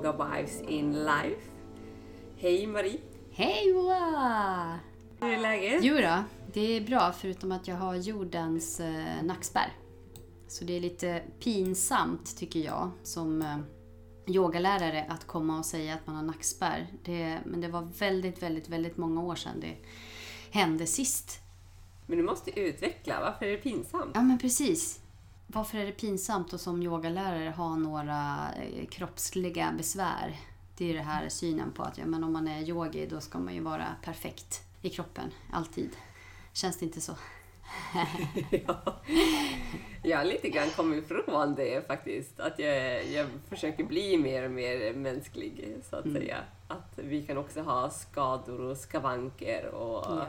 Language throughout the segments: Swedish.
Yoga Wives in Life. Hej Marie! Hej Joa! Hur är läget? Jo då, det är bra förutom att jag har jordens eh, nackspärr. Så det är lite pinsamt tycker jag som eh, yogalärare att komma och säga att man har nackspärr. Det, men det var väldigt, väldigt, väldigt många år sedan det hände sist. Men du måste utveckla, varför är det pinsamt? Ja men precis. Varför är det pinsamt att som yogalärare ha några eh, kroppsliga besvär? Det är det här synen på att ja, men om man är yogi då ska man ju vara perfekt i kroppen, alltid. Känns det inte så? ja. Jag lite grann kommit ifrån det faktiskt. Att jag, jag försöker bli mer och mer mänsklig, så att Mm. säga. Att vi kan också ha skador och skavanker och Ja.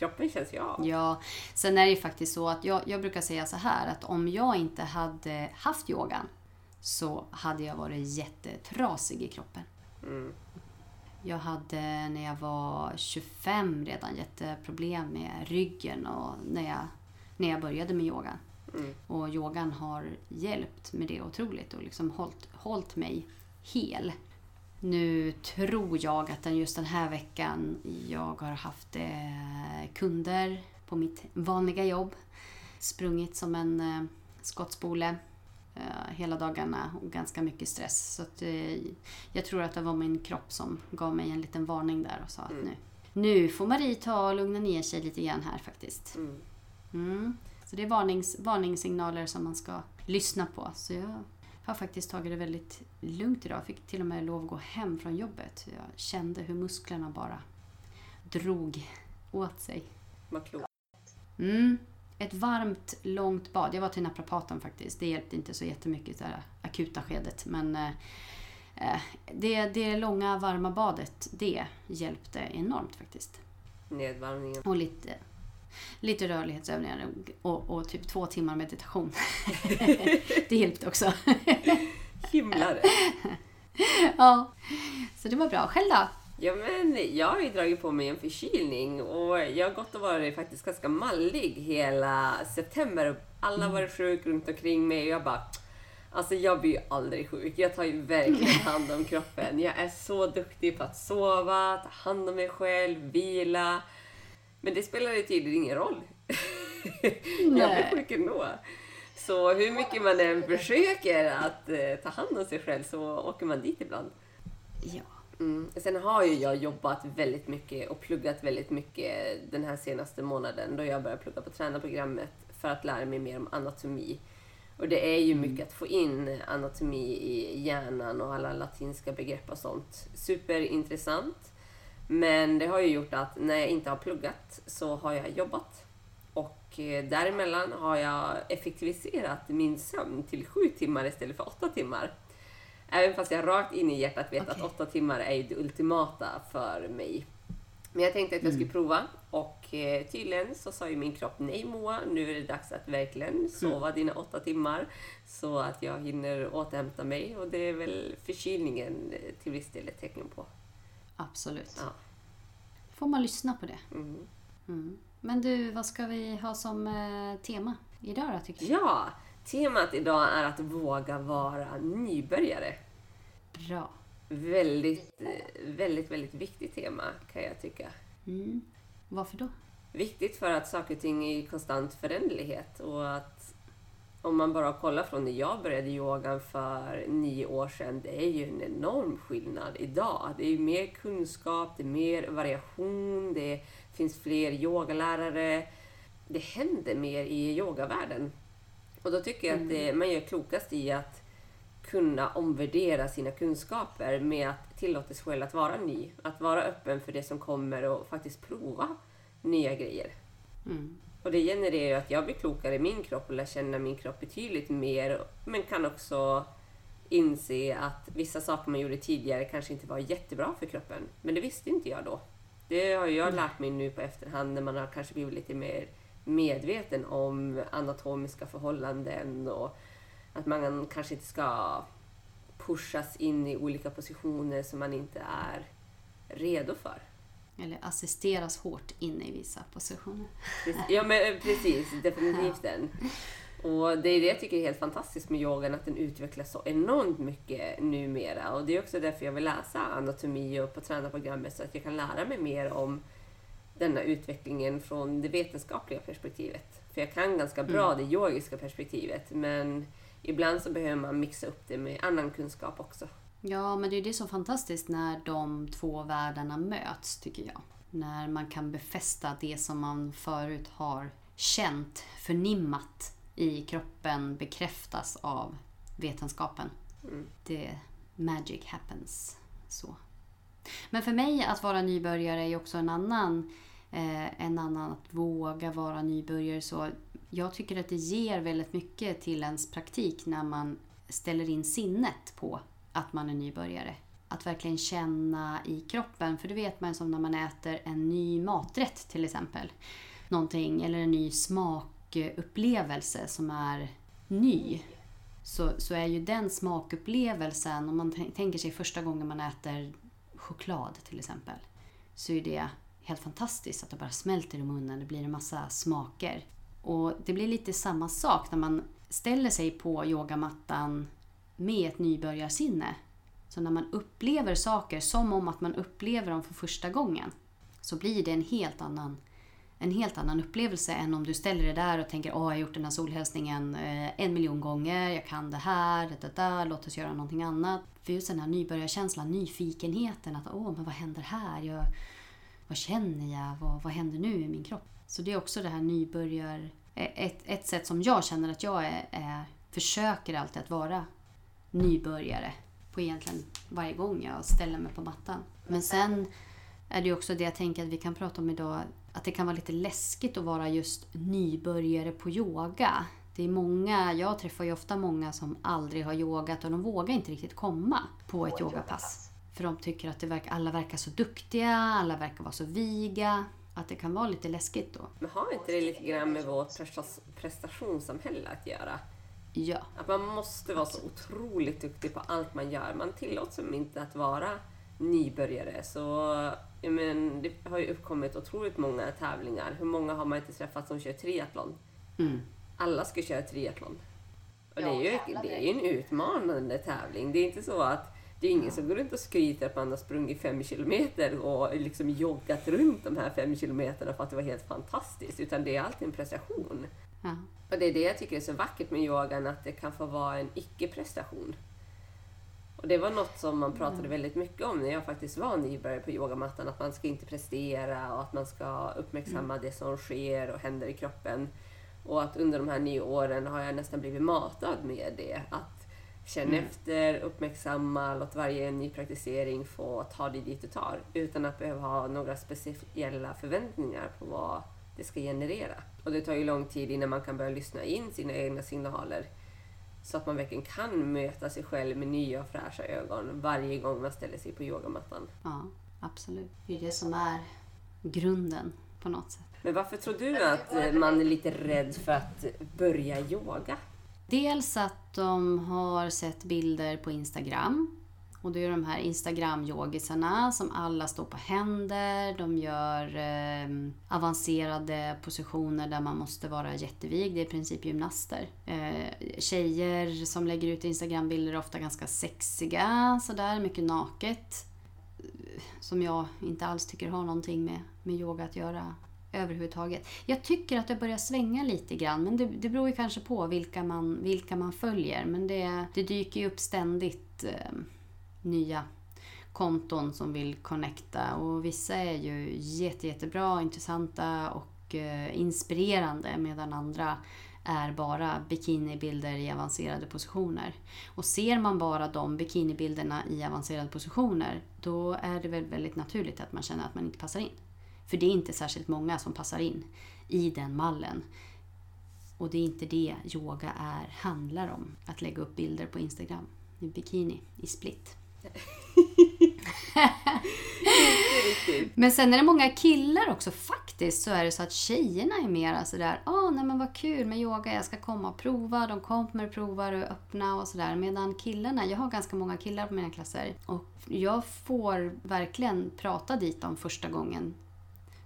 Kroppen känns ju av. Ja, sen är det ju faktiskt så att jag, jag brukar säga så här att om jag inte hade haft yogan så hade jag varit jättetrasig i kroppen. Mm. Jag hade när jag var 25 redan jätteproblem med ryggen och när jag, när jag började med yogan. Mm. Och yogan har hjälpt med det otroligt och liksom hållit, hållit mig hel. Nu tror jag att den just den här veckan jag har haft eh, kunder på mitt vanliga jobb. Sprungit som en eh, skottspole eh, hela dagarna och ganska mycket stress. Så att, jag tror att det var min kropp som gav mig en liten varning där och sa att Mm. nu, nu får Marie ta och lugna ner sig lite grann här faktiskt. Mm. Mm. Så det är varnings, varningssignaler som man ska lyssna på. Så jag har faktiskt tagit det väldigt lugnt idag. Jag fick till och med lov att gå hem från jobbet. Jag kände hur musklerna bara drog åt sig. Vad klokt. Mm. Ett varmt, långt bad. Jag var till naprapaten faktiskt. Det hjälpte inte så jättemycket i det akuta skedet. Men eh, eh, det, det långa, varma badet, det hjälpte enormt faktiskt. Nedvarvningen. Och lite, lite rörlighetsövningar och, och, typ två timmar meditation. det hjälpte också. Himlare. ja, så det var bra. Själv då? Ja, men jag har ju dragit på mig en förkylning och jag har gått och varit faktiskt ganska mallig hela september. Alla har varit sjuk runt omkring mig och jag bara Alltså jag blir ju aldrig sjuk. Jag tar ju verkligen hand om kroppen. Jag är så duktig på att sova, ta hand om mig själv, vila. Men det spelar tydligen ingen roll. jag blir sjuk ändå. Så hur mycket man än försöker att eh, ta hand om sig själv så åker man dit ibland. Ja. Mm. Sen har ju jag jobbat väldigt mycket och pluggat väldigt mycket den här senaste månaden då jag började plugga på tränarprogrammet för att lära mig mer om anatomi. Och det är ju mycket att få in anatomi i hjärnan och alla latinska begrepp och sånt. Superintressant. Men det har ju gjort att när jag inte har pluggat så har jag jobbat. Och eh, däremellan har jag effektiviserat min sömn till sju timmar istället för åtta timmar. Även fast jag rakt in i hjärtat vet att Okej. åtta timmar är det ultimata för mig. Men jag tänkte att jag skulle prova och eh, tydligen så sa ju min kropp nej Moa, nu är det dags att verkligen sova dina åtta timmar så att jag hinner återhämta mig och det är väl förkylningen eh, till viss del ett tecken på. Absolut. Ja. Får man lyssna på det. Mm. Mm. Men du, vad ska vi ha som eh, tema idag då tycker du? Ja, temat idag är att våga vara nybörjare. Bra. Väldigt, eh, väldigt, väldigt viktigt tema kan jag tycka. Mm. Varför då? Viktigt för att saker och ting är i konstant föränderlighet och att om man bara kollar från när jag började yogan för nio år sedan, det är ju en enorm skillnad idag. Det är mer kunskap, det är mer variation, det finns fler yogalärare. Det händer mer i yogavärlden. Och då tycker jag att det, man gör klokast i att kunna omvärdera sina kunskaper med att tillåta sig själv att vara ny. Att vara öppen för det som kommer och faktiskt prova nya grejer. Mm. Och det genererar ju att jag blir klokare i min kropp och lär känna min kropp betydligt mer. Men kan också inse att vissa saker man gjorde tidigare kanske inte var jättebra för kroppen. Men det visste inte jag då. Det har jag lärt mig nu på efterhand när man har kanske blivit lite mer medveten om anatomiska förhållanden och att man kanske inte ska pushas in i olika positioner som man inte är redo för. Eller assisteras hårt in i vissa positioner. Ja men eh, precis, definitivt den. Och det är det jag tycker är helt fantastiskt med yogan, att den utvecklas så enormt mycket numera. Och det är också därför jag vill läsa anatomi och på tränarprogrammet så att jag kan lära mig mer om denna utvecklingen från det vetenskapliga perspektivet. För jag kan ganska bra det yogiska perspektivet men ibland så behöver man mixa upp det med annan kunskap också. Ja, men det är det som är fantastiskt när de två världarna möts, tycker jag. När man kan befästa det som man förut har känt, förnimmat i kroppen bekräftas av vetenskapen. Mm. Det magic happens. Så. Men för mig att vara nybörjare är också en annan, eh, en annan att våga vara nybörjare. Så jag tycker att det ger väldigt mycket till ens praktik när man ställer in sinnet på att man är nybörjare. Att verkligen känna i kroppen. För det vet man som när man äter en ny maträtt till exempel. Någonting, eller en ny smakupplevelse som är ny. Så, så är ju den smakupplevelsen, om man tänker sig första gången man äter choklad till exempel. Så är det helt fantastiskt att det bara smälter i munnen. Det blir en massa smaker. Och det blir lite samma sak när man ställer sig på yogamattan med ett nybörjarsinne. Så när man upplever saker som om att man upplever dem för första gången så blir det en helt annan, en helt annan upplevelse än om du ställer dig där och tänker åh jag har gjort den här solhälsningen eh, en miljon gånger, jag kan det här, det, det där, låt oss göra någonting annat. För just den här nybörjarkänslan, nyfikenheten, att åh men vad händer här? Jag, vad känner jag? Vad, vad händer nu i min kropp? Så det är också det här nybörjar... Eh, ett, ett sätt som jag känner att jag är, är, försöker alltid att vara nybörjare på egentligen varje gång jag ställer mig på mattan. Men sen är det ju också det jag tänker att vi kan prata om idag, att det kan vara lite läskigt att vara just nybörjare på yoga. Det är många, jag träffar ju ofta många som aldrig har yogat och de vågar inte riktigt komma på ett yogapass. För de tycker att det verkar, alla verkar så duktiga, alla verkar vara så viga. Att det kan vara lite läskigt då. Men har inte det lite grann med vårt prestationssamhälle att göra? Ja. Att man måste vara så otroligt duktig på allt man gör. Man tillåts inte att vara nybörjare. Så jag men, det har ju uppkommit otroligt många tävlingar. Hur många har man inte träffat som kör triathlon? Mm. Alla ska köra triathlon. Och det är, ju, jävlar, det är ju en utmanande tävling. Det är inte så att det är ingen som går runt och skryter att man har sprungit fem kilometer och liksom joggat runt de här fem kilometerna för att det var helt fantastiskt. Utan det är alltid en prestation. Ja. Och det är det jag tycker är så vackert med yogan, att det kan få vara en icke-prestation. Och det var något som man pratade väldigt mycket om när jag faktiskt var nybörjare på yogamattan, att man ska inte prestera och att man ska uppmärksamma det som sker och händer i kroppen. Och att under de här nio åren har jag nästan blivit matad med det. Att känna efter, uppmärksamma, låt varje ny praktisering få ta dig dit du tar. Utan att behöva ha några speciella förväntningar på vad det ska generera. Och det tar ju lång tid innan man kan börja lyssna in sina egna signaler. Så att man verkligen kan möta sig själv med nya och fräscha ögon varje gång man ställer sig på yogamattan. ja, absolut. Det är det som är grunden på något sätt. Men varför tror du att eh, man är lite rädd för att börja yoga? Dels att de har sett bilder på Instagram. Och det är de här Instagram-yogisarna som alla står på händer. De gör eh, avancerade positioner där man måste vara jättevig. Det är i princip gymnaster. Eh, tjejer som lägger ut Instagram-bilder är ofta ganska sexiga. Sådär, mycket naket. Som jag inte alls tycker har någonting med, med yoga att göra överhuvudtaget. Jag tycker att det börjar svänga lite grann, men det, det beror ju kanske på vilka man, vilka man följer. Men det, det dyker ju upp ständigt eh, nya konton som vill connecta och vissa är ju jätte, jättebra, intressanta och eh, inspirerande medan andra är bara bikinibilder i avancerade positioner. Och ser man bara de bikinibilderna i avancerade positioner då är det väl väldigt naturligt att man känner att man inte passar in. För det är inte särskilt många som passar in i den mallen. Och det är inte det yoga är, handlar om. Att lägga upp bilder på Instagram i bikini, i split. Men sen är det många killar också faktiskt. Så är det så att tjejerna är mer sådär, åh ah, nej men vad kul med yoga, jag ska komma och prova. De kommer och provar och öppna och sådär. Medan killarna, jag har ganska många killar på mina klasser. Och jag får verkligen prata dit dem första gången.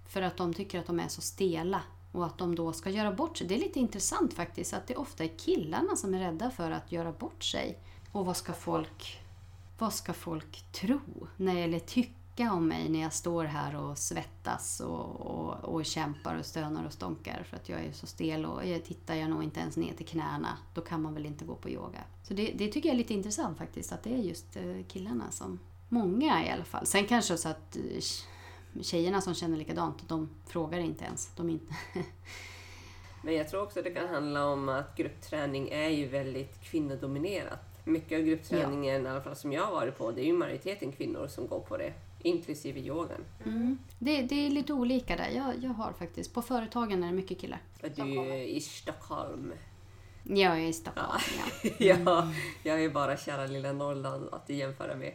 För att de tycker att de är så stela Och att de då ska göra bort sig. Det är lite intressant faktiskt att det ofta är killarna som är rädda för att göra bort sig. Och vad ska folk, vad ska folk tro? När, eller tycka om mig när jag står här och svettas och, och, och kämpar och stönar och stånkar för att jag är så stel och jag tittar jag nog inte ens ner till knäna. Då kan man väl inte gå på yoga. Så det, det tycker jag är lite intressant faktiskt att det är just eh, killarna som, många i alla fall. Sen kanske så att eh, tjejerna som känner likadant, de frågar inte ens. De inte Men jag tror också det kan handla om att gruppträning är ju väldigt kvinnodominerat. Mycket av gruppträningen, ja. i alla fall som jag har varit på, det är ju majoriteten kvinnor som går på det. Inklusive yogan. Mm. Det, det, är lite olika där. Jag, jag har faktiskt, på företagen är det mycket killar. Du är i Stockholm. Jag är i Stockholm, ja. ja. ja, jag är bara kära lilla Norrland att jämföra med.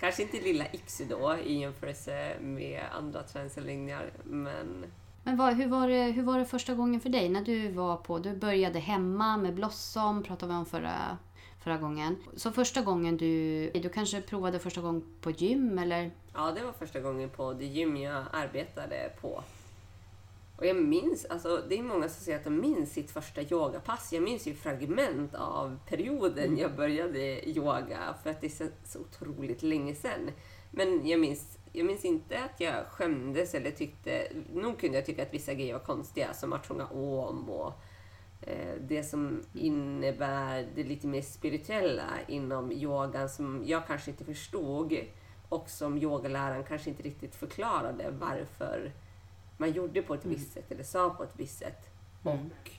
Kanske inte lilla Ixu då i jämförelse med andra träningsanläggningar, men... Men vad, hur, var det, hur var det första gången för dig när du var på... Du började hemma med Blossom, pratade vi om förra, förra gången. Så första gången du... Du kanske provade första gången på gym, eller? Ja, det var första gången på det gym jag arbetade på. Och jag minns, alltså det är många som säger att de minns sitt första yogapass. Jag minns ju fragment av perioden jag började yoga för att det är så, otroligt länge sedan. Men jag minns, jag minns inte att jag skämdes eller tyckte, nog kunde jag tycka att vissa grejer var konstiga som att sjunga om och det som innebär det lite mer spirituella inom yogan som jag kanske inte förstod och som yogaläraren kanske inte riktigt förklarade varför man gjorde på ett mm. visst sätt eller sa på ett visst sätt. Mm. Och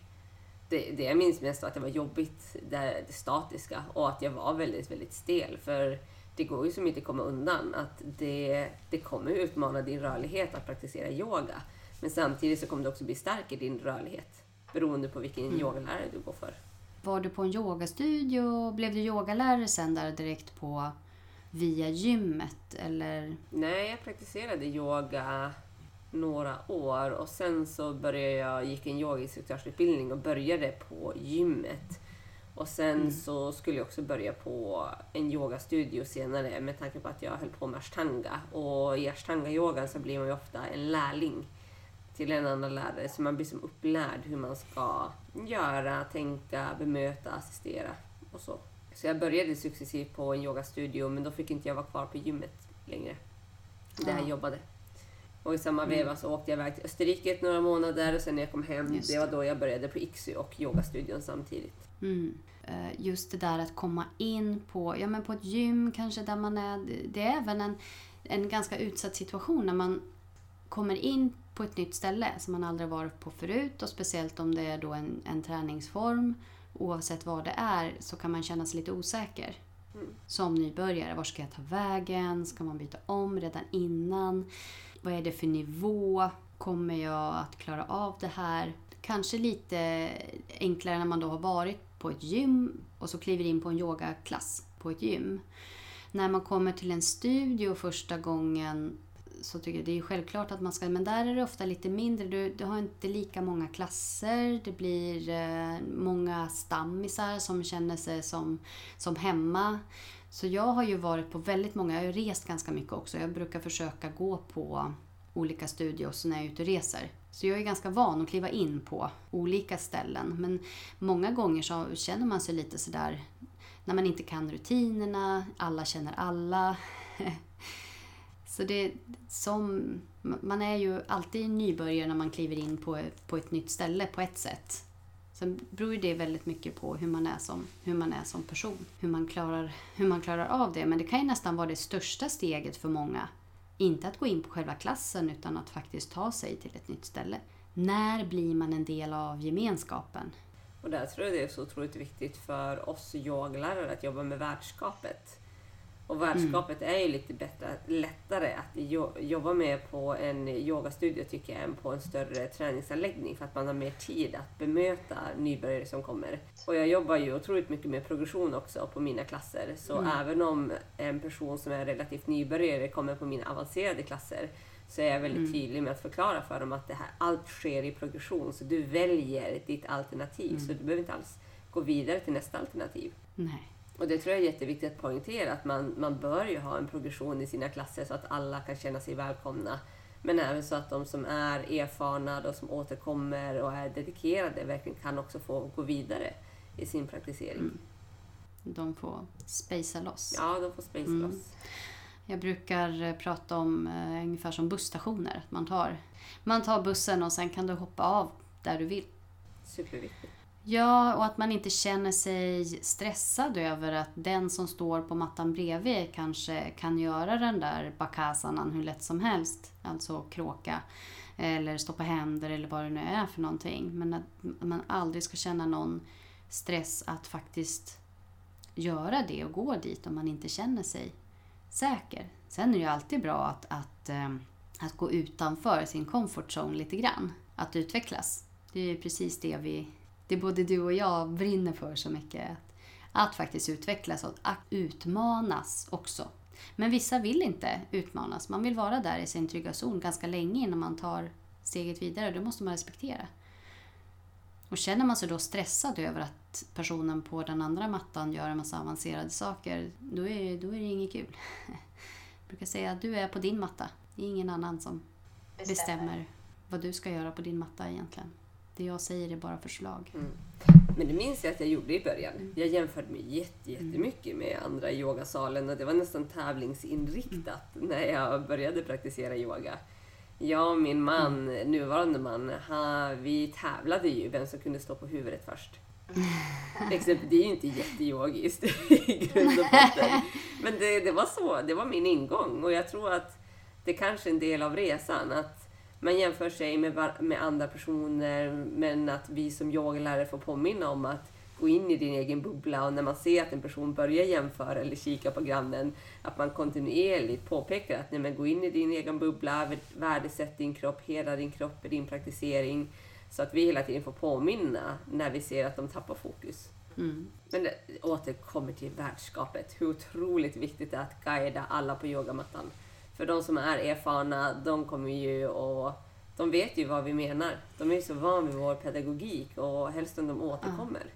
det, det jag minns mest var att det var jobbigt, det, det statiska, och att jag var väldigt, väldigt stel. För det går ju som inte komma undan att det, det kommer utmana din rörlighet att praktisera yoga. Men samtidigt så kommer du också bli stark i din rörlighet beroende på vilken mm. yogalärare du går för. Var du på en yogastudio? Blev du yogalärare sen där direkt på via gymmet? Eller? Nej, jag praktiserade yoga några år och sen så började jag, gick en yogainstruktörsutbildning och började på gymmet. Och sen mm. så skulle jag också börja på en yogastudio senare med tanke på att jag höll på med ashtanga. Och i ashtanga-yogan så blir man ju ofta en lärling till en annan lärare. Så man blir som upplärd hur man ska göra, tänka, bemöta, assistera och så. Så jag började successivt på en yogastudio men då fick inte jag vara kvar på gymmet längre. Där jag jobbade. Och i samma mm. veva så åkte jag iväg till Österrike några månader och sen när jag kom hem, Just det var då jag började på IXY och yogastudion samtidigt. Mm. Eh, just det där att komma in på, ja, men på ett gym kanske där man är... Det är även en, en ganska utsatt situation när man kommer in på ett nytt ställe som man aldrig varit på förut och speciellt om det är då en, en träningsform. Oavsett vad det är så kan man känna sig lite osäker. Mm. Som nybörjare, var ska jag ta vägen? Ska man byta om redan innan? Vad är det för nivå? Kommer jag att klara av det här? Kanske lite enklare när man då har varit på ett gym och så kliver in på en yogaklass på ett gym. När man kommer till en studio första gången så tycker jag det är självklart att man ska, men där är det ofta lite mindre. Du, du har inte lika många klasser. Det blir eh, många stammisar som känner sig som, som hemma. Så jag har ju varit på väldigt många, jag har ju rest ganska mycket också. Jag brukar försöka gå på olika studios när jag är ute och reser. Så jag är ganska van att kliva in på olika ställen. Men många gånger så känner man sig lite sådär när man inte kan rutinerna, alla känner alla. Så det som, man är ju alltid nybörjare när man kliver in på, på ett nytt ställe på ett sätt. Sen beror det väldigt mycket på hur man är som, hur man är som person. Hur man, klarar, hur man klarar av det. Men det kan ju nästan vara det största steget för många. Inte att gå in på själva klassen utan att faktiskt ta sig till ett nytt ställe. När blir man en del av gemenskapen? Och där tror jag det är så otroligt viktigt för oss yogalärare att jobba med värdskapet. Och värdskapet mm. är ju lite bättre, lättare att jobba med på en yogastudio tycker jag än på en större träningsanläggning för att man har mer tid att bemöta nybörjare som kommer. Och jag jobbar ju otroligt mycket med progression också på mina klasser. Så mm. även om en person som är relativt nybörjare kommer på mina avancerade klasser så är jag väldigt mm. tydlig med att förklara för dem att det här, allt sker i progression. Så du väljer ditt alternativ. Så mm. du behöver inte alls gå vidare till nästa alternativ. Nej. Och det tror jag är jätteviktigt att poängtera, att man, man bör ju ha en progression i sina klasser så att alla kan känna sig välkomna. Men även så att de som är erfarna och som återkommer och är dedikerade verkligen kan också få gå vidare i sin praktisering. Mm. De får spacea loss. Ja, de får spacea mm. loss. Jag brukar eh, prata om uh, ungefär som busstationer. Man tar, man tar bussen och sen kan du hoppa av där du vill. Superviktigt. Ja, och att man inte känner sig stressad över att den som står på mattan bredvid kanske kan göra den där bakasanan hur lätt som helst. Alltså kråka eller stå på händer eller vad det nu är för någonting. Men att man aldrig ska känna någon stress att faktiskt göra det och gå dit om man inte känner sig säker. Sen är det ju alltid bra att, att, eh, att gå utanför sin comfort zone lite grann. Att utvecklas. Det är precis det vi det både du och jag brinner för så mycket. Att, att faktiskt utvecklas och att utmanas också. Men vissa vill inte utmanas. Man vill vara där i sin trygga zon ganska länge innan man tar steget vidare. Det måste man respektera. Och känner man sig då stressad över att personen på den andra mattan gör en massa avancerade saker, då är, då är det inget kul. Jag brukar säga att du är på din matta. Det är ingen annan som bestämmer, bestämmer vad du ska göra på din matta egentligen. Det jag säger är bara förslag. Mm. Men det minns jag att jag gjorde i början. Mm. Jag jämförde mig jätte, jättemycket med andra i yogasalen och det var nästan tävlingsinriktat mm. när jag började praktisera yoga. Jag och min man, mm. nuvarande man, ha, vi tävlade ju vem som kunde stå på huvudet först. Exempel, det är ju inte jätteyogiskt i grund och botten. Men det, det var så, det var min ingång och jag tror att det kanske är en del av resan. att man jämför sig med, med andra personer men att vi som yogalärare får påminna om att gå in i din egen bubbla och när man ser att en person börjar jämföra eller kika på grannen, att man kontinuerligt påpekar att nej, men gå in i din egen bubbla, värdesätt din kropp, hela din kropp i din praktisering. Så att vi hela tiden får påminna när vi ser att de tappar fokus. Mm. Men det återkommer till värdskapet, hur otroligt viktigt det är att guida alla på yogamattan. För de som är erfarna, de kommer ju och de vet ju vad vi menar. De är ju så vana vid vår pedagogik och helst om de återkommer. Mm.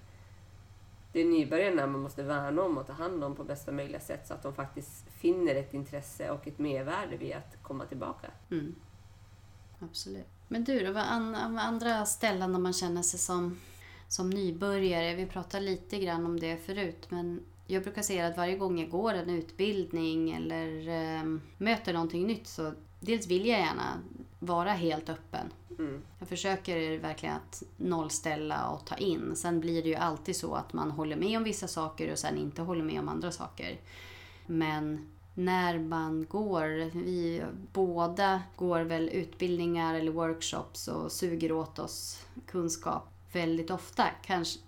Det är nybörjarna man måste värna om och ta hand om på bästa möjliga sätt så att de faktiskt finner ett intresse och ett mervärde vid att komma tillbaka. Mm. Absolut. Men du då, vad andra ställen där man känner sig som, som nybörjare? Vi pratade lite grann om det förut, men jag brukar säga att varje gång jag går en utbildning eller eh, möter någonting nytt så dels vill jag gärna vara helt öppen. Mm. Jag försöker verkligen att nollställa och ta in. Sen blir det ju alltid så att man håller med om vissa saker och sen inte håller med om andra saker. Men när man går, vi båda går väl utbildningar eller workshops och suger åt oss kunskap väldigt ofta. Kanske,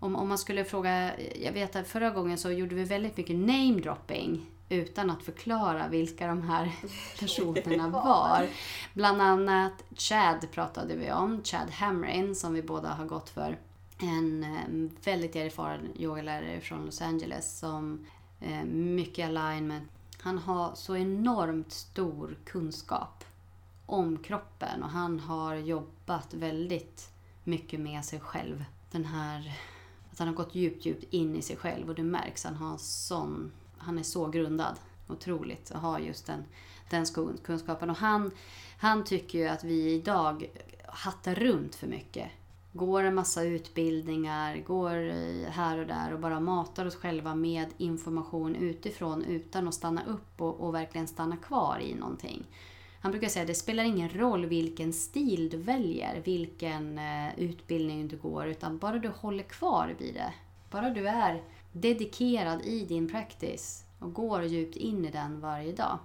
om, om man skulle fråga, jag vet att förra gången så gjorde vi väldigt mycket namedropping utan att förklara vilka de här personerna var. Bland annat Chad pratade vi om, Chad Hamrin som vi båda har gått för. En väldigt erfaren yogalärare från Los Angeles som eh, mycket alignment. Han har så enormt stor kunskap om kroppen och han har jobbat väldigt mycket med sig själv. Den här han har gått djupt, djupt in i sig själv och det märks. Han, har sån, han är så grundad. Otroligt att ha just den, den kunskapen. Och han, han tycker ju att vi idag hattar runt för mycket. Går en massa utbildningar, går här och där och bara matar oss själva med information utifrån utan att stanna upp och, och verkligen stanna kvar i någonting. Han brukar säga att det spelar ingen roll vilken stil du väljer, vilken eh, utbildning du går, utan bara du håller kvar vid det. Bara du är dedikerad i din practice och går djupt in i den varje dag.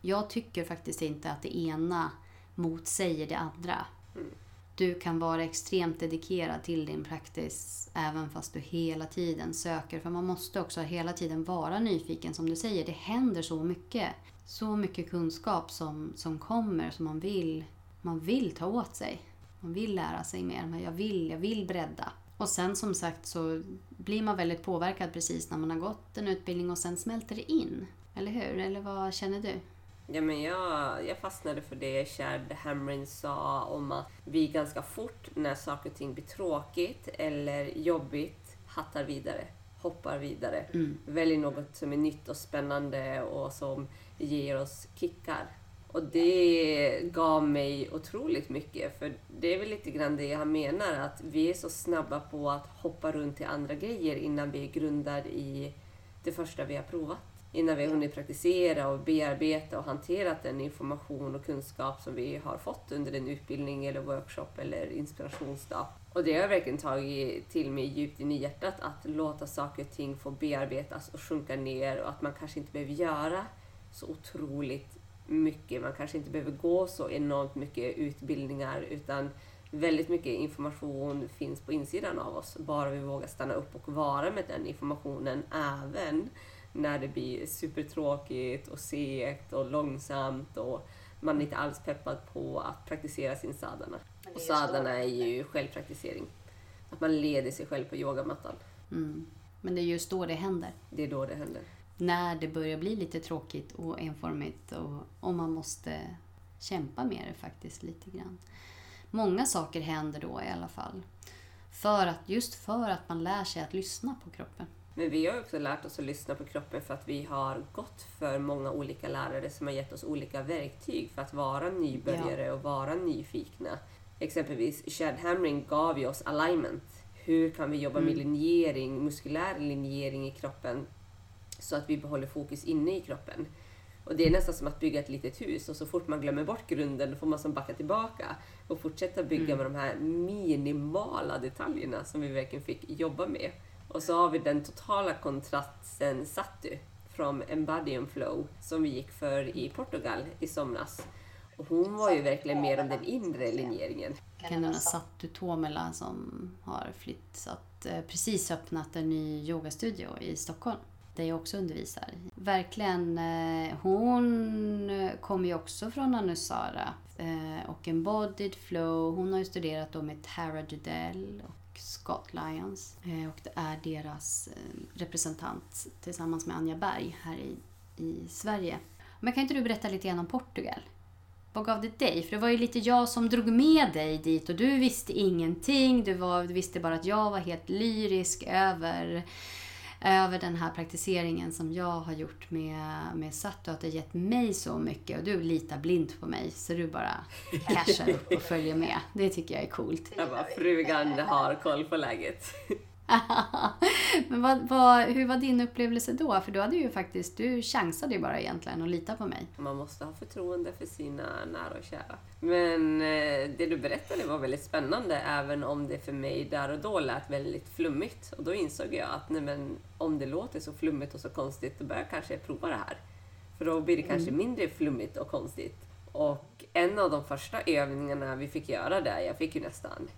Jag tycker faktiskt inte att det ena motsäger det andra. Mm. Du kan vara extremt dedikerad till din practice även fast du hela tiden söker. För man måste också hela tiden vara nyfiken som du säger. Det händer så mycket så mycket kunskap som, som kommer som man vill, man vill ta åt sig. Man vill lära sig mer, men jag vill, jag vill bredda. Och sen som sagt så blir man väldigt påverkad precis när man har gått en utbildning och sen smälter det in. Eller hur? Eller vad känner du? Ja, men jag, jag fastnade för det Chad Hamrin sa om att vi ganska fort när saker och ting blir tråkigt eller jobbigt hattar vidare, hoppar vidare, mm. väljer något som är nytt och spännande och som ger oss kickar. Och det gav mig otroligt mycket. För det är väl lite grann det jag menar, att vi är så snabba på att hoppa runt till andra grejer innan vi grundar i det första vi har provat. Innan vi har hunnit praktisera och bearbeta och hanterat den information och kunskap som vi har fått under en utbildning eller workshop eller inspirationsdag. Och det har jag verkligen tagit till mig djupt in i hjärtat, att låta saker och ting få bearbetas och sjunka ner och att man kanske inte behöver göra så otroligt mycket. Man kanske inte behöver gå så enormt mycket utbildningar utan väldigt mycket information finns på insidan av oss. Bara vi vågar stanna upp och vara med den informationen även när det blir supertråkigt och segt och långsamt och man är inte alls peppad på att praktisera sin sadhana. Och sadhana är ju självpraktisering. Att man leder sig själv på yogamattan. Mm. Men det är just då det händer. Det är då det händer. När det börjar bli lite tråkigt och enformigt och, och man måste kämpa med det faktiskt lite grann. Många saker händer då i alla fall. För att, just för att man lär sig att lyssna på kroppen. Men vi har också lärt oss att lyssna på kroppen för att vi har gått för många olika lärare som har gett oss olika verktyg för att vara nybörjare ja. och vara nyfikna. Exempelvis Chad Hamring gav ju oss alignment. Hur kan vi jobba mm. med linjering, muskulär linjering i kroppen så att vi behåller fokus inne i kroppen. Och det är nästan som att bygga ett litet hus och så fort man glömmer bort grunden får man som backa tillbaka och fortsätta bygga mm. med de här minimala detaljerna som vi verkligen fick jobba med. Och så har vi den totala kontrasten Satu från Embodium Flow som vi gick för i Portugal i somras. Och hon var ju verkligen mer om den inre linjeringen. Kan nämna Satu Tomela som har flyttat, eh, precis öppnat en ny yogastudio i Stockholm där jag också undervisar. Verkligen, eh, hon eh, kommer ju också från Anusara och Embodied Flow. Hon har ju studerat då med Tara Judell och Scott Lyons eh, och det är deras eh, representant tillsammans med Anja Berg här i, i Sverige. Men kan inte du berätta lite grann om Portugal? Vad gav det dig? För det var ju lite jag som drog med dig dit och du visste ingenting. Du, var, du visste bara att jag var helt lyrisk över över den här praktiseringen som jag har gjort med, med Sato, att det har gett mig så mycket. Och du litar blint på mig, så du bara cashar upp och följer med. Det tycker jag är coolt. Jag bara, frugan har koll på läget. Men vad, vad, hur var din upplevelse då? För du hade ju faktiskt, du chansade ju bara egentligen och lita på mig. Man måste ha förtroende för sina nära och kära. Men eh, det du berättade var väldigt spännande, även om det för mig där och då lät väldigt flummigt. Och då insåg jag att nej men, om det låter så flummigt och så konstigt, då bör jag kanske prova det här. För då blir det kanske mm. mindre flummigt och konstigt. Och en av de första övningarna vi fick göra där, jag fick ju nästan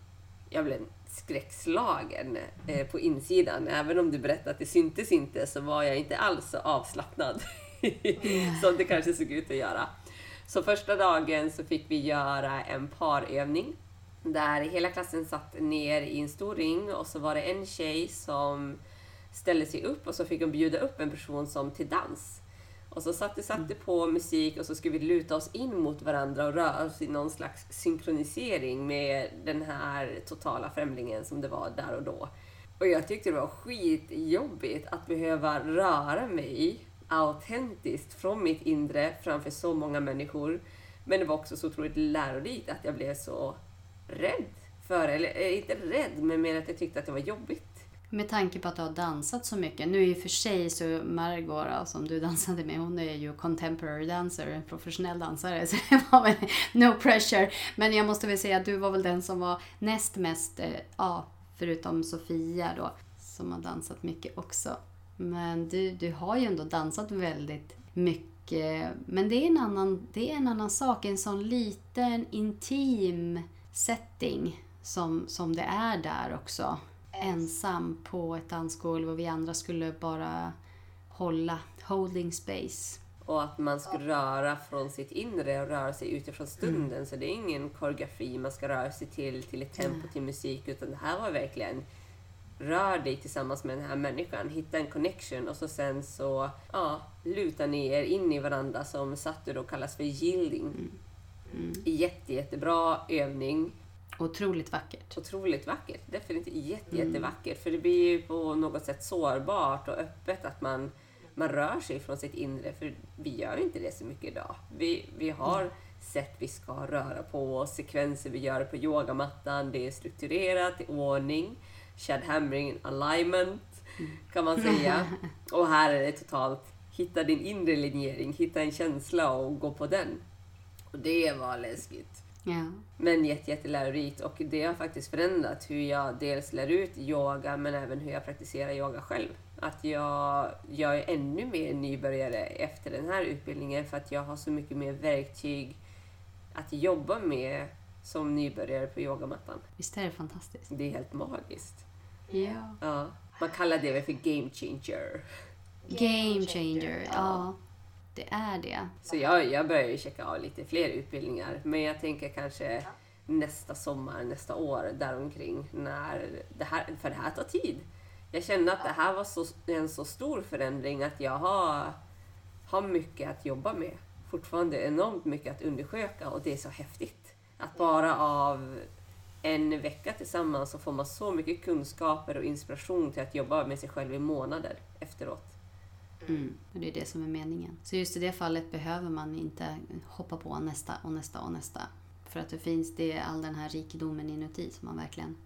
jag blev skräckslagen eh, på insidan. Även om du berättade att det syntes inte så var jag inte alls så avslappnad som det kanske såg ut att göra. Så första dagen så fick vi göra en parövning där hela klassen satt ner i en stor ring och så var det en tjej som ställde sig upp och så fick hon bjuda upp en person som till dans. Och så satte, satte på musik och så skulle vi luta oss in mot varandra och röra oss i någon slags synkronisering med den här totala främlingen som det var där och då. Och jag tyckte det var skitjobbigt att behöva röra mig autentiskt från mitt inre framför så många människor. Men det var också så otroligt lärorikt att jag blev så rädd för eller eh, inte rädd, men mer att jag tyckte att det var jobbigt. Med tanke på att du har dansat så mycket. Nu i och för sig så Margot alltså, som du dansade med, hon är ju contemporary dancer, en professionell dansare. Så det var väl no pressure. Men jag måste väl säga att du var väl den som var näst mest, eh, ja, förutom Sofia då, som har dansat mycket också. Men du, du har ju ändå dansat väldigt mycket. Men det är en annan, det är en annan sak, en sån liten intim setting som, som det är där också ensam på ett dansgolv och vi andra skulle bara hålla, holding space. Och att man ska röra från sitt inre och röra sig utifrån stunden. Mm. Så det är ingen koreografi man ska röra sig till, till ett tempo, till musik. Utan det här var verkligen rör dig tillsammans med den här människan, hitta en connection och så sen så ja, luta ner in i varandra som Satu då kallas för yielding. Mm. Mm. Jätte, jättebra övning. Otroligt vackert. Otroligt vackert. Definitivt jätte, mm. jättevackert. För det blir ju på något sätt sårbart och öppet att man man rör sig från sitt inre, för vi gör inte det så mycket idag. Vi, vi har sätt vi ska röra på oss, sekvenser vi gör på yogamattan, det är strukturerat, i ordning, shed hammering, alignment kan man säga. Och här är det totalt, hitta din inre linjering, hitta en känsla och gå på den. Och det var läskigt. Ja. Men jätte, jättelärorikt och det har faktiskt förändrat hur jag dels lär ut yoga men även hur jag praktiserar yoga själv. Att jag, jag är ännu mer nybörjare efter den här utbildningen för att jag har så mycket mer verktyg att jobba med som nybörjare på yogamattan. Visst är det fantastiskt? Det är helt magiskt. Ja. Ja. Man kallar det väl för game changer. Game changer, ja. Det är det. Så jag, jag börjar ju checka av lite fler utbildningar. Men jag tänker kanske nästa sommar, nästa år, däromkring. När det här, för det här tar tid. Jag kände att det här var så, en så stor förändring att jag har, har mycket att jobba med. Fortfarande enormt mycket att undersöka och det är så häftigt. Att bara av en vecka tillsammans så får man så mycket kunskaper och inspiration till att jobba med sig själv i månader efteråt. Mm. Och det är det som är meningen. Så just i det fallet behöver man inte hoppa på nästa och nästa och nästa. För att det finns det all den här rikedomen inuti som man verkligen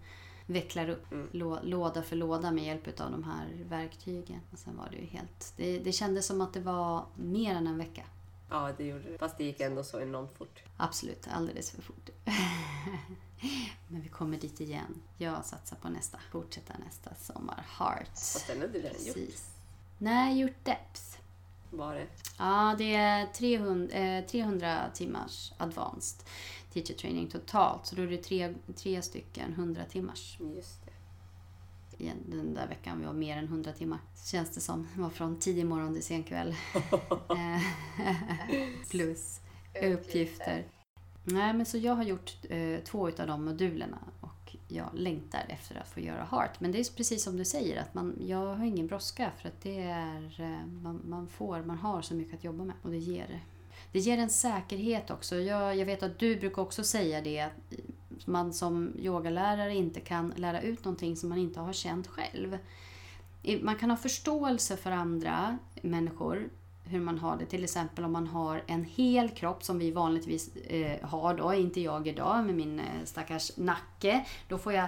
vecklar upp Mm. lå, låda för låda med hjälp av de här verktygen. Och sen var det ju helt... Det, det kändes som att det var mer än en vecka. Ja, det gjorde det. Fast det gick ändå så enormt fort. Absolut, alldeles för fort. Men vi kommer dit igen. Jag satsar på nästa. Fortsätta nästa sommar. Hearts. Fast den hade du redan gjort. Nej, gjort Depth. Var det? Ja, det är 300, eh, 300 timmars advanced teacher training totalt. Så då är det tre, tre stycken 100 timmars. Just det. Igen, Den där veckan vi var mer än 100 timmar. Känns det som. Det var från tidig morgon till sen kväll. Eh, Plus uppgifter. Nej, men så jag har gjort eh, två utav de modulerna jag längtar efter att få göra Heart. Men det är precis som du säger, att man, jag har ingen brådska för att det är, eh, man, man får, man har så mycket att jobba med och det ger det ger en säkerhet också. Jag, jag vet att du brukar också säga det, att man som yogalärare inte kan lära ut någonting som man inte har känt själv. Man kan ha förståelse för andra människor, hur man har det. Till exempel om man har en hel kropp som vi vanligtvis eh, har då, inte jag idag med min eh, stackars nacke. Då får jag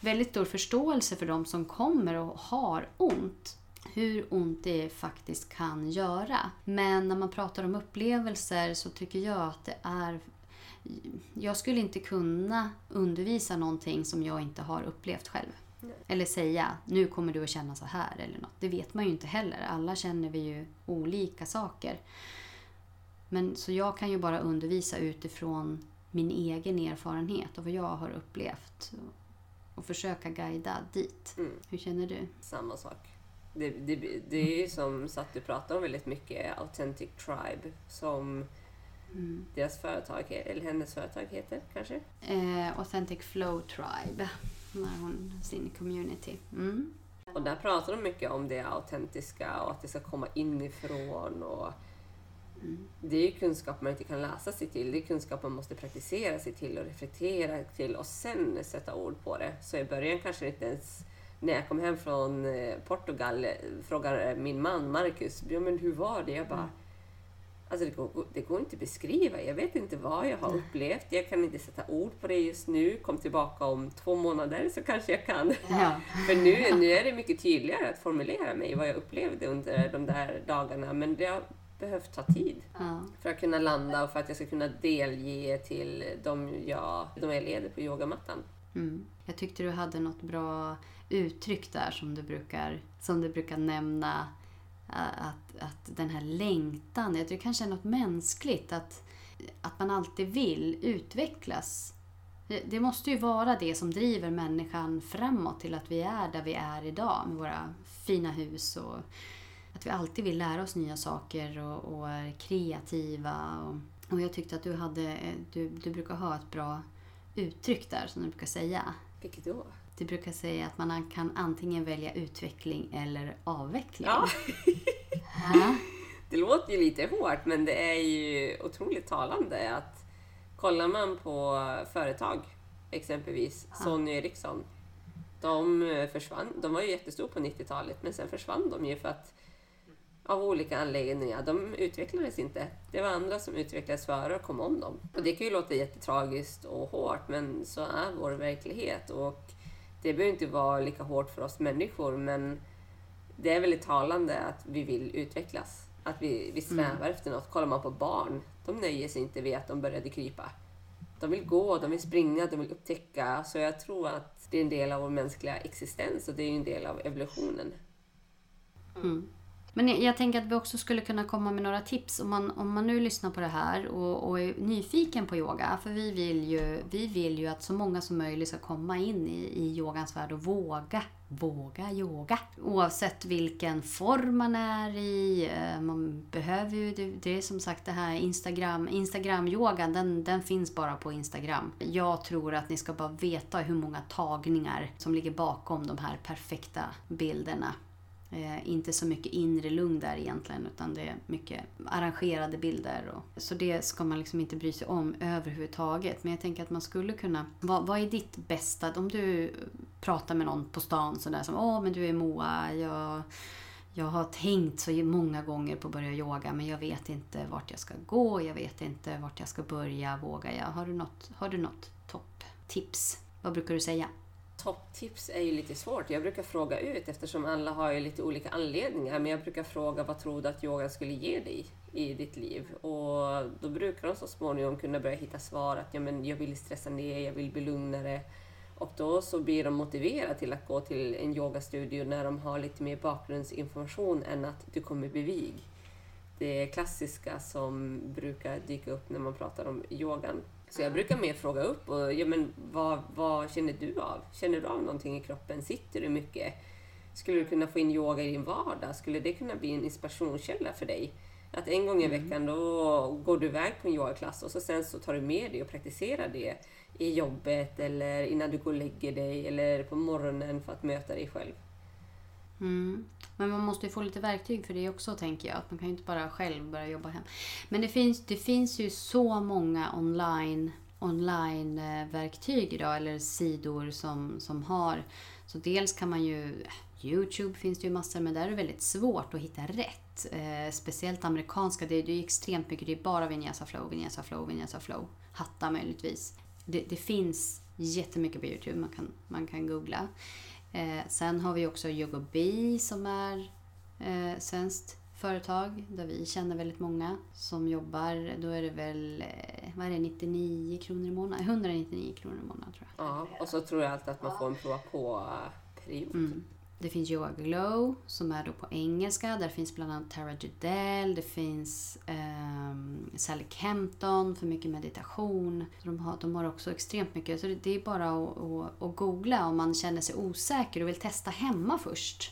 väldigt stor förståelse för de som kommer och har ont. Hur ont det faktiskt kan göra. Men när man pratar om upplevelser så tycker jag att det är jag skulle inte kunna undervisa någonting som jag inte har upplevt själv. Eller säga, nu kommer du att känna så här eller något. Det vet man ju inte heller. Alla känner vi ju olika saker. Men så jag kan ju bara undervisa utifrån min egen erfarenhet och vad jag har upplevt. Och försöka guida dit. Mm. Hur känner du? Samma sak. Det, det, det är ju som så att du pratar om väldigt mycket Authentic Tribe som Mm. deras företag, eller hennes företag heter kanske. Eh, Authentic Flow Tribe. När hon, sin community. Mm. Och där pratar de mycket om det autentiska och att det ska komma inifrån. Och Det är ju kunskap man inte kan läsa sig till. Det är kunskap man måste praktisera sig till och reflektera till och sen sätta ord på det. Så i början kanske inte ens när jag kom hem från eh, Portugal eh, frågar min man Marcus, ja, men hur var det? Jag bara, alltså det går, det går inte att beskriva. Jag vet inte vad jag har upplevt. Jag kan inte sätta ord på det just nu. Kom tillbaka om två månader så kanske jag kan. Ja. För nu, nu är det mycket tydligare att formulera mig vad jag upplevde under de där dagarna. Men det har behövt ta tid Ja. för att kunna landa och för att jag ska kunna delge till de jag, de jag leder på yogamattan. Mm. Jag tyckte du hade något bra uttryck där som du brukar, som du brukar nämna. Eh, att, att den här längtan, jag tror det kanske är något mänskligt. Att, att man alltid vill utvecklas. Det, måste ju vara det som driver människan framåt till att vi är där vi är idag med våra fina hus. Och att vi alltid vill lära oss nya saker och, och är kreativa. Och, och jag tyckte att du, hade, eh, du, du brukar ha ett bra uttryck där som du brukar säga. Vilket då? Du brukar säga att man kan antingen välja utveckling eller avveckling. Ja, Ja. det låter ju lite hårt men det är ju otroligt talande att kollar man på företag, exempelvis Sony Ericsson, de försvann. De var ju jättestora på 90-talet men sen försvann de ju för att av olika anledningar. De utvecklades inte. Det var andra som utvecklades före och kom om dem. Och det kan ju låta jättetragiskt och hårt, men så är vår verklighet. Och det behöver inte vara lika hårt för oss människor, men det är väldigt talande att vi vill utvecklas. Att vi, vi svävar mm. efter något. Kollar man på barn, de nöjer sig inte med att de började krypa. De vill gå, de vill springa, de vill upptäcka. Så jag tror att det är en del av vår mänskliga existens och det är en del av evolutionen. Mm. Men jag, jag, tänker att vi också skulle kunna komma med några tips om man, om man nu lyssnar på det här och, och är nyfiken på yoga. För vi vill, ju, vi vill ju att så många som möjligt ska komma in i, i yogans värld och våga våga yoga. Oavsett vilken form man är i. Eh, man behöver ju, det, det är som sagt det här Instagram, Instagram-yogan, den, den finns bara på Instagram. Jag tror att ni ska bara veta hur många tagningar som ligger bakom de här perfekta bilderna. Eh, inte så mycket inre lugn där egentligen utan det är mycket arrangerade bilder. Och, så det ska man liksom inte bry sig om överhuvudtaget. Men jag tänker att man skulle kunna... Vad, vad är ditt bästa? Om du pratar med någon på stan sådär som Åh men du är Moa, jag, jag har tänkt så många gånger på att börja yoga men jag vet inte vart jag ska gå, jag vet inte vart jag ska börja, vågar jag? Har du något, har du något topptips? Vad brukar du säga? Topptips är ju lite svårt. Jag brukar fråga ut eftersom alla har ju lite olika anledningar. Men jag brukar fråga vad tror du att yoga skulle ge dig i ditt liv? Och då brukar de så småningom kunna börja hitta svar att ja, men jag vill stressa ner, jag vill bli lugnare. Och då så blir de motiverade till att gå till en yogastudio när de har lite mer bakgrundsinformation än att du kommer bli vig. Det klassiska som brukar dyka upp när man pratar om yogan. Så jag brukar mer fråga upp och ja, men vad, vad känner du av? Känner du av någonting i kroppen? Sitter du mycket? Skulle du kunna få in yoga i din vardag? Skulle det kunna bli en inspirationskälla för dig? Att en gång i mm. veckan då går du iväg på en yogaklass och så sen så tar du med dig och praktiserar det i jobbet eller innan du går och lägger dig eller på morgonen för att möta dig själv. Mm. Men man måste ju få lite verktyg för det också tänker jag. Att man kan ju inte bara själv börja jobba hem. Men det finns, det finns ju så många online online-verktyg eh, idag, eller sidor som, som har. Så dels kan man ju... Youtube finns det ju massor, men där är det väldigt svårt att hitta rätt. Eh, speciellt amerikanska, det är ju extremt mycket. Det är bara Vinyasa Flow, Vinyasa Flow, Vinyasa Flow. Hatta möjligtvis. Det, det finns jättemycket på Youtube man kan, man kan googla. Eh, sen har vi också Yogobi som är eh, svenskt företag där vi känner väldigt många som jobbar. Då är det väl eh, vad är det, 99 kronor i månaden? 199 kronor i månaden tror jag. Ja, och så tror jag alltid att man får en prova på-period. Mm. Det finns Yoga Glow som är då på engelska. Där finns bland annat Tara Judell, det finns eh, Sally Kempton för mycket meditation. De har, de har också extremt mycket. Så det, är bara att, att, att googla om man känner sig osäker och vill testa hemma först.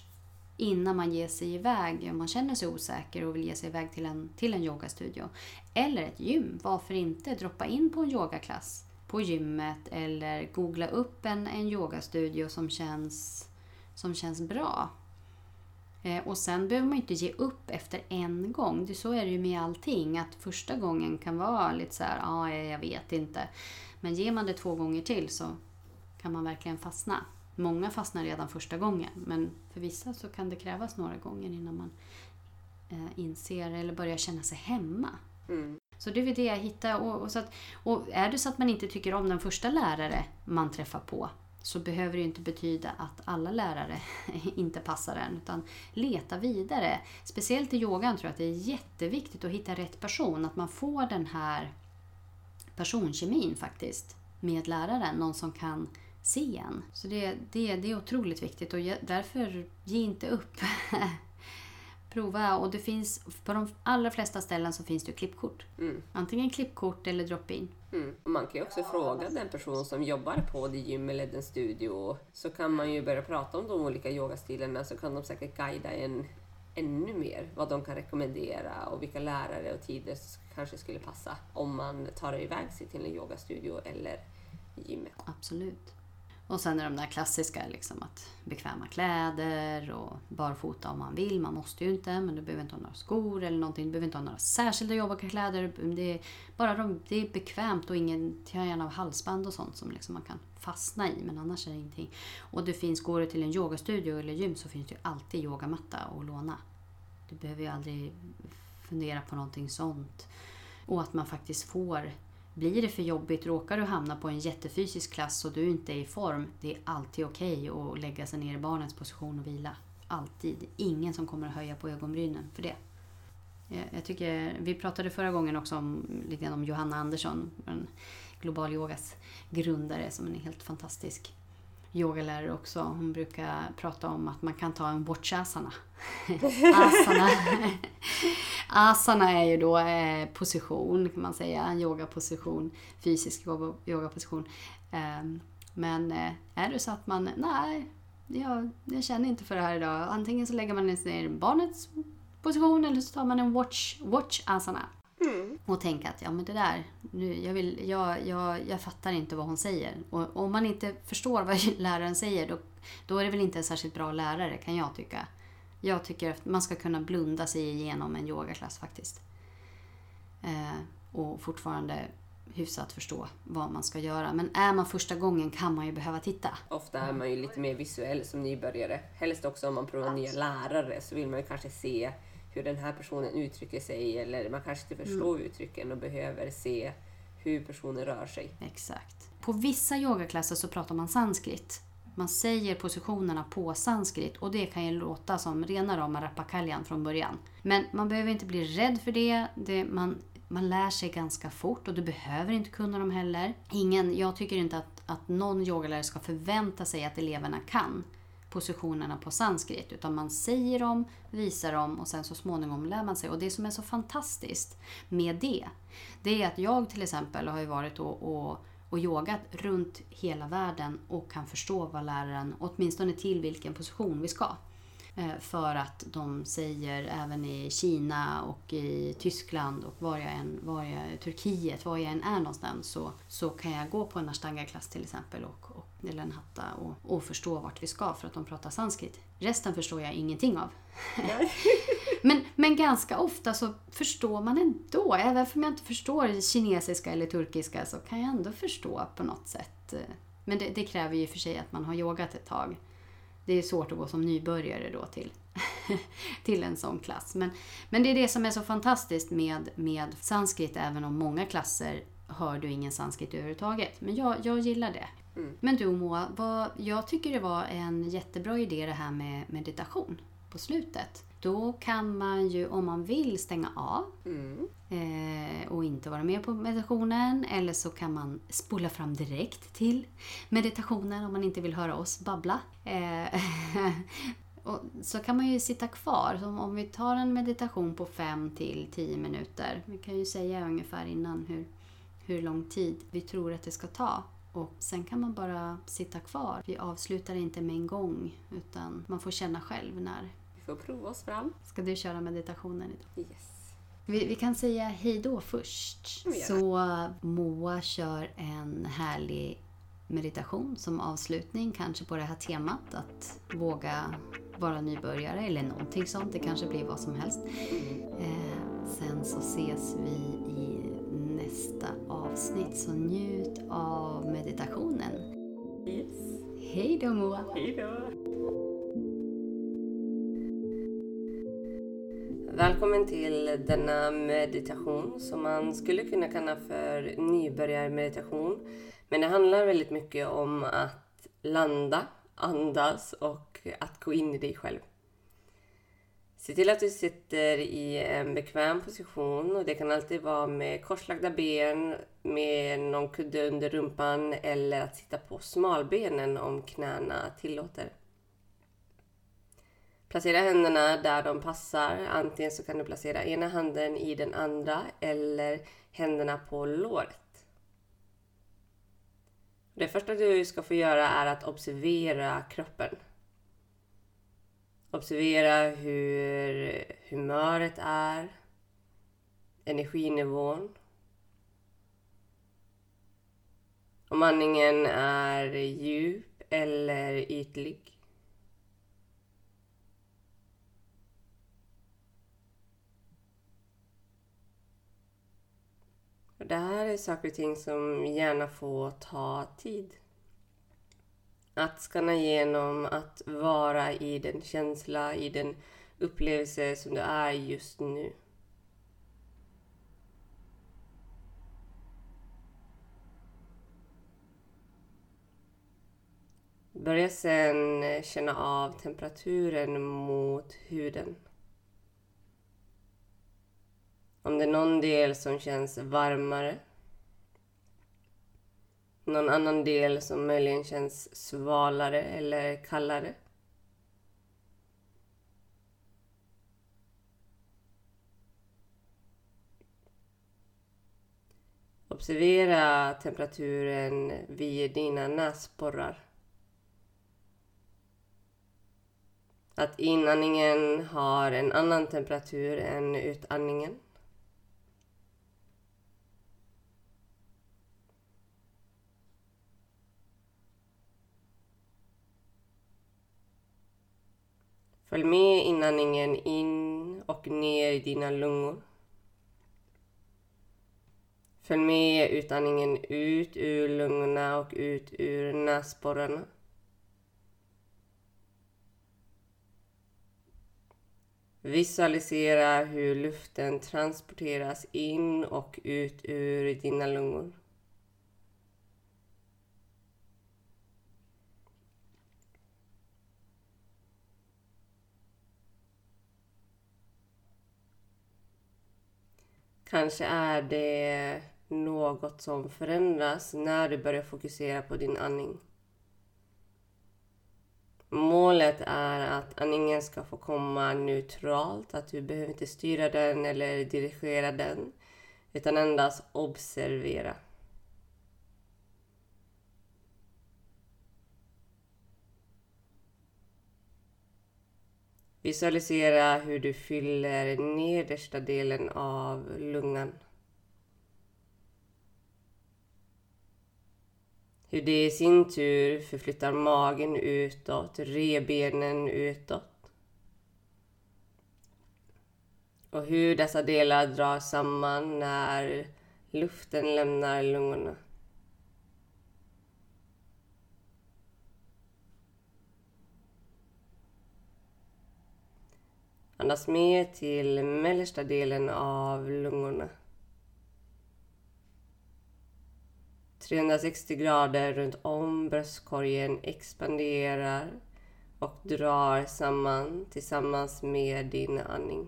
Innan man ger sig iväg, om man känner sig osäker och vill ge sig iväg till en, till en yogastudio. Eller ett gym, varför inte droppa in på en yogaklass på gymmet eller googla upp en, en yogastudio som känns som känns bra. Eh, och sen behöver man inte ge upp efter en gång. Det, så är det ju med allting. Att första gången kan vara lite så här, ja, ah, jag vet inte. Men ger man det två gånger till så kan man verkligen fastna. Många fastnar redan första gången. Men för vissa så kan det krävas några gånger innan man eh, inser eller börjar känna sig hemma. Mm. Så det är det jag hittar. Och, och, så att, och är det så att man inte tycker om den första lärare man träffar på så behöver det inte betyda att alla lärare inte passar en. Utan leta vidare. Speciellt i yogan tror jag att det är jätteviktigt att hitta rätt person. Att man får den här personkemin faktiskt med läraren. Någon som kan se en. Så det, det, det är otroligt viktigt och därför ge inte upp. Prova och det finns på de allra flesta ställen så finns det klippkort. Mm. Antingen klippkort eller drop-in. Mm. Man kan ju också fråga den person som jobbar på det gym eller den studio. Så kan man ju börja prata om de olika yogastilarna så kan de säkert guida en ännu mer vad de kan rekommendera och vilka lärare och tider som kanske skulle passa om man tar iväg sig till en yogastudio eller gymmet. Absolut. Och sen är de där klassiska, liksom att bekväma kläder och barfota om man vill. Man måste ju inte, men du behöver inte ha några skor eller någonting. Du behöver inte ha några särskilda jobbarkläder. Det är, bara de, det är bekvämt och ingen, gärna av halsband och sånt som liksom man kan fastna i. Men annars är det ingenting. Och det finns, går du till en yogastudio eller gym så finns det ju alltid yogamatta att låna. Du behöver ju aldrig fundera på någonting sånt. Och att man faktiskt får blir det för jobbigt, råkar du hamna på en jättefysisk klass och du inte är i form, det är alltid okej okay att lägga sig ner i barnets position och vila. Alltid. Ingen som kommer att höja på ögonbrynen för det. Eh, jag tycker, vi pratade förra gången också om, lite grann om Johanna Andersson, en global yogas grundare som är en helt fantastisk yogalärare också. Hon brukar prata om att man kan ta en watchasana. asana. asana är ju då eh, position kan man säga, en yogaposition, fysisk yogaposition. Ehm, men eh, är det så att man, nej, jag, jag känner inte för det här idag. Antingen så lägger man i barnets position eller så tar man en watch, watch asana. Mm. Och tänka att ja men det där, nu, jag, vill, jag, jag, jag fattar inte vad hon säger. Och om man inte förstår vad läraren säger då, då är det väl inte en särskilt bra lärare kan jag tycka. Jag tycker att man ska kunna blunda sig igenom en yogaklass faktiskt. Eh, och fortfarande hyfsat förstå vad man ska göra. Men är man första gången kan man ju behöva titta. Ofta är man ju lite mer visuell som nybörjare. Helst också om man provar nya lärare så vill man ju kanske se hur den här personen uttrycker sig eller man kanske inte förstår mm. uttrycken och behöver se hur personen rör sig. Exakt. På vissa yogaklasser så pratar man sanskrit. Man säger positionerna på sanskrit och det kan ju låta som rena rama rappakaljan från början. Men man behöver inte bli rädd för det. det man, man lär sig ganska fort och du behöver inte kunna dem heller. Ingen, jag tycker inte att, att någon yogalärare ska förvänta sig att eleverna kan positionerna på sanskrit. Utan man säger dem, visar dem och sen så småningom lär man sig. Och det som är så fantastiskt med det, det är att jag till exempel har ju varit och, och, och yogat runt hela världen och kan förstå vad läraren, åtminstone till vilken position vi ska. Eh, för att de säger även i Kina och i Tyskland och var jag än, var jag, Turkiet, var jag än är någonstans så, så kan jag gå på en ashtanga-klass till exempel och, och, eller en hatta och, och förstå vart vi ska för att de pratar sanskrit. Resten förstår jag ingenting av. men, men ganska ofta så förstår man ändå. Även om jag inte förstår kinesiska eller turkiska så kan jag ändå förstå på något sätt. Men det, det kräver ju för sig att man har yogat ett tag det är svårt att gå som nybörjare då till, till en sån klass. Men, men det är det som är så fantastiskt med, med sanskrit, även om många klasser hör du ingen sanskrit överhuvudtaget. Men jag, jag gillar det. Mm. Men du Moa, vad, jag tycker det var en jättebra idé det här med meditation på slutet. Då kan man ju, om man vill, stänga av mm. eh, och inte vara med på meditationen. Eller så kan man spola fram direkt till meditationen om man inte vill höra oss babbla. Eh, och så kan man ju sitta kvar. Så om vi tar en meditation på 5 till 10 minuter. Vi kan ju säga ungefär innan hur, hur lång tid vi tror att det ska ta. Och sen kan man bara sitta kvar. Vi avslutar inte med en gång utan man får känna själv när, får prova oss fram. Ska du köra meditationen idag? Yes. Vi, vi kan säga hej då först. Så Moa kör en härlig meditation som avslutning, kanske på det här temat att våga vara nybörjare eller någonting sånt. Det kanske blir vad som helst. Eh, sen så ses vi i nästa avsnitt, så njut av meditationen. Yes. Hej då Moa! Hej då! Välkommen till denna meditation som man skulle kunna kalla för nybörjarmeditation. Men det handlar väldigt mycket om att landa, andas och att gå in i dig själv. Se till att du sitter i en bekväm position och det kan alltid vara med korslagda ben, med någon kudde under rumpan eller att sitta på smalbenen om knäna tillåter. Placera händerna där de passar. Antingen så kan du placera ena handen i den andra eller händerna på låret. Det första du ska få göra är att observera kroppen. Observera hur humöret är, energinivån. Om andningen är djup eller ytlig. det här är saker och ting som gärna får ta tid. Att skanna igenom, att vara i den känsla, i den upplevelse som du är just nu. Börja sen känna av temperaturen mot huden. Om det är någon del som känns varmare. Någon annan del som möjligen känns svalare eller kallare. Observera temperaturen vid dina näsborrar. Att inandningen har en annan temperatur än utandningen. Följ med inandningen in och ner i dina lungor. Följ med utandningen ut ur lungorna och ut ur näsborrarna. Visualisera hur luften transporteras in och ut ur dina lungor. Kanske är det något som förändras när du börjar fokusera på din andning. Målet är att andningen ska få komma neutralt, att du behöver inte styra den eller dirigera den, utan endast observera. Visualisera hur du fyller nedersta delen av lungan. Hur det i sin tur förflyttar magen utåt, rebenen utåt. Och hur dessa delar dras samman när luften lämnar lungorna. Andas med till mellersta delen av lungorna. 360 grader runt om bröstkorgen expanderar och drar samman tillsammans med din andning.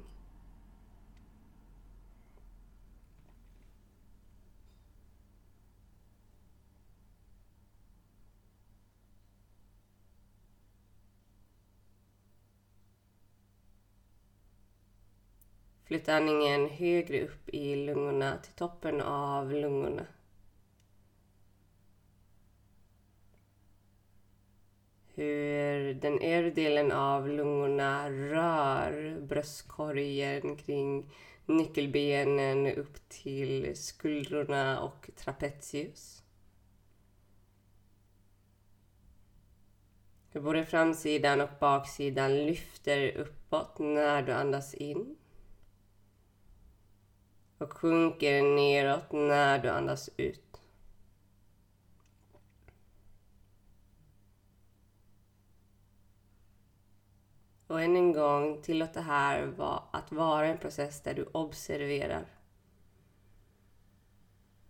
Flytta andningen högre upp i lungorna till toppen av lungorna. hur den övre delen av lungorna rör bröstkorgen kring nyckelbenen upp till skuldrorna och trapezius. Hur både framsidan och baksidan lyfter uppåt när du andas in och sjunker neråt när du andas ut. Och än en gång, tillåt det här att vara en process där du observerar.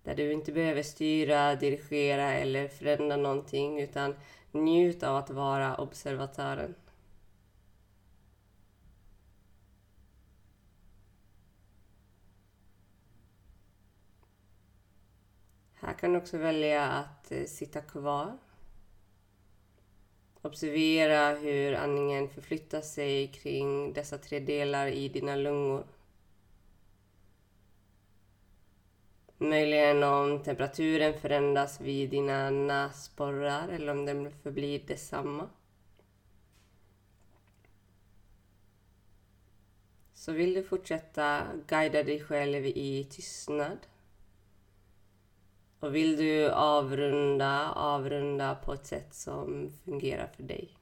Där du inte behöver styra, dirigera eller förändra någonting utan njut av att vara observatören. Här kan du också välja att eh, sitta kvar Observera hur andningen förflyttar sig kring dessa tre delar i dina lungor. Möjligen om temperaturen förändras vid dina näsborrar eller om den förblir detsamma. Så vill du fortsätta guida dig själv i tystnad och vill du avrunda, avrunda på ett sätt som fungerar för dig.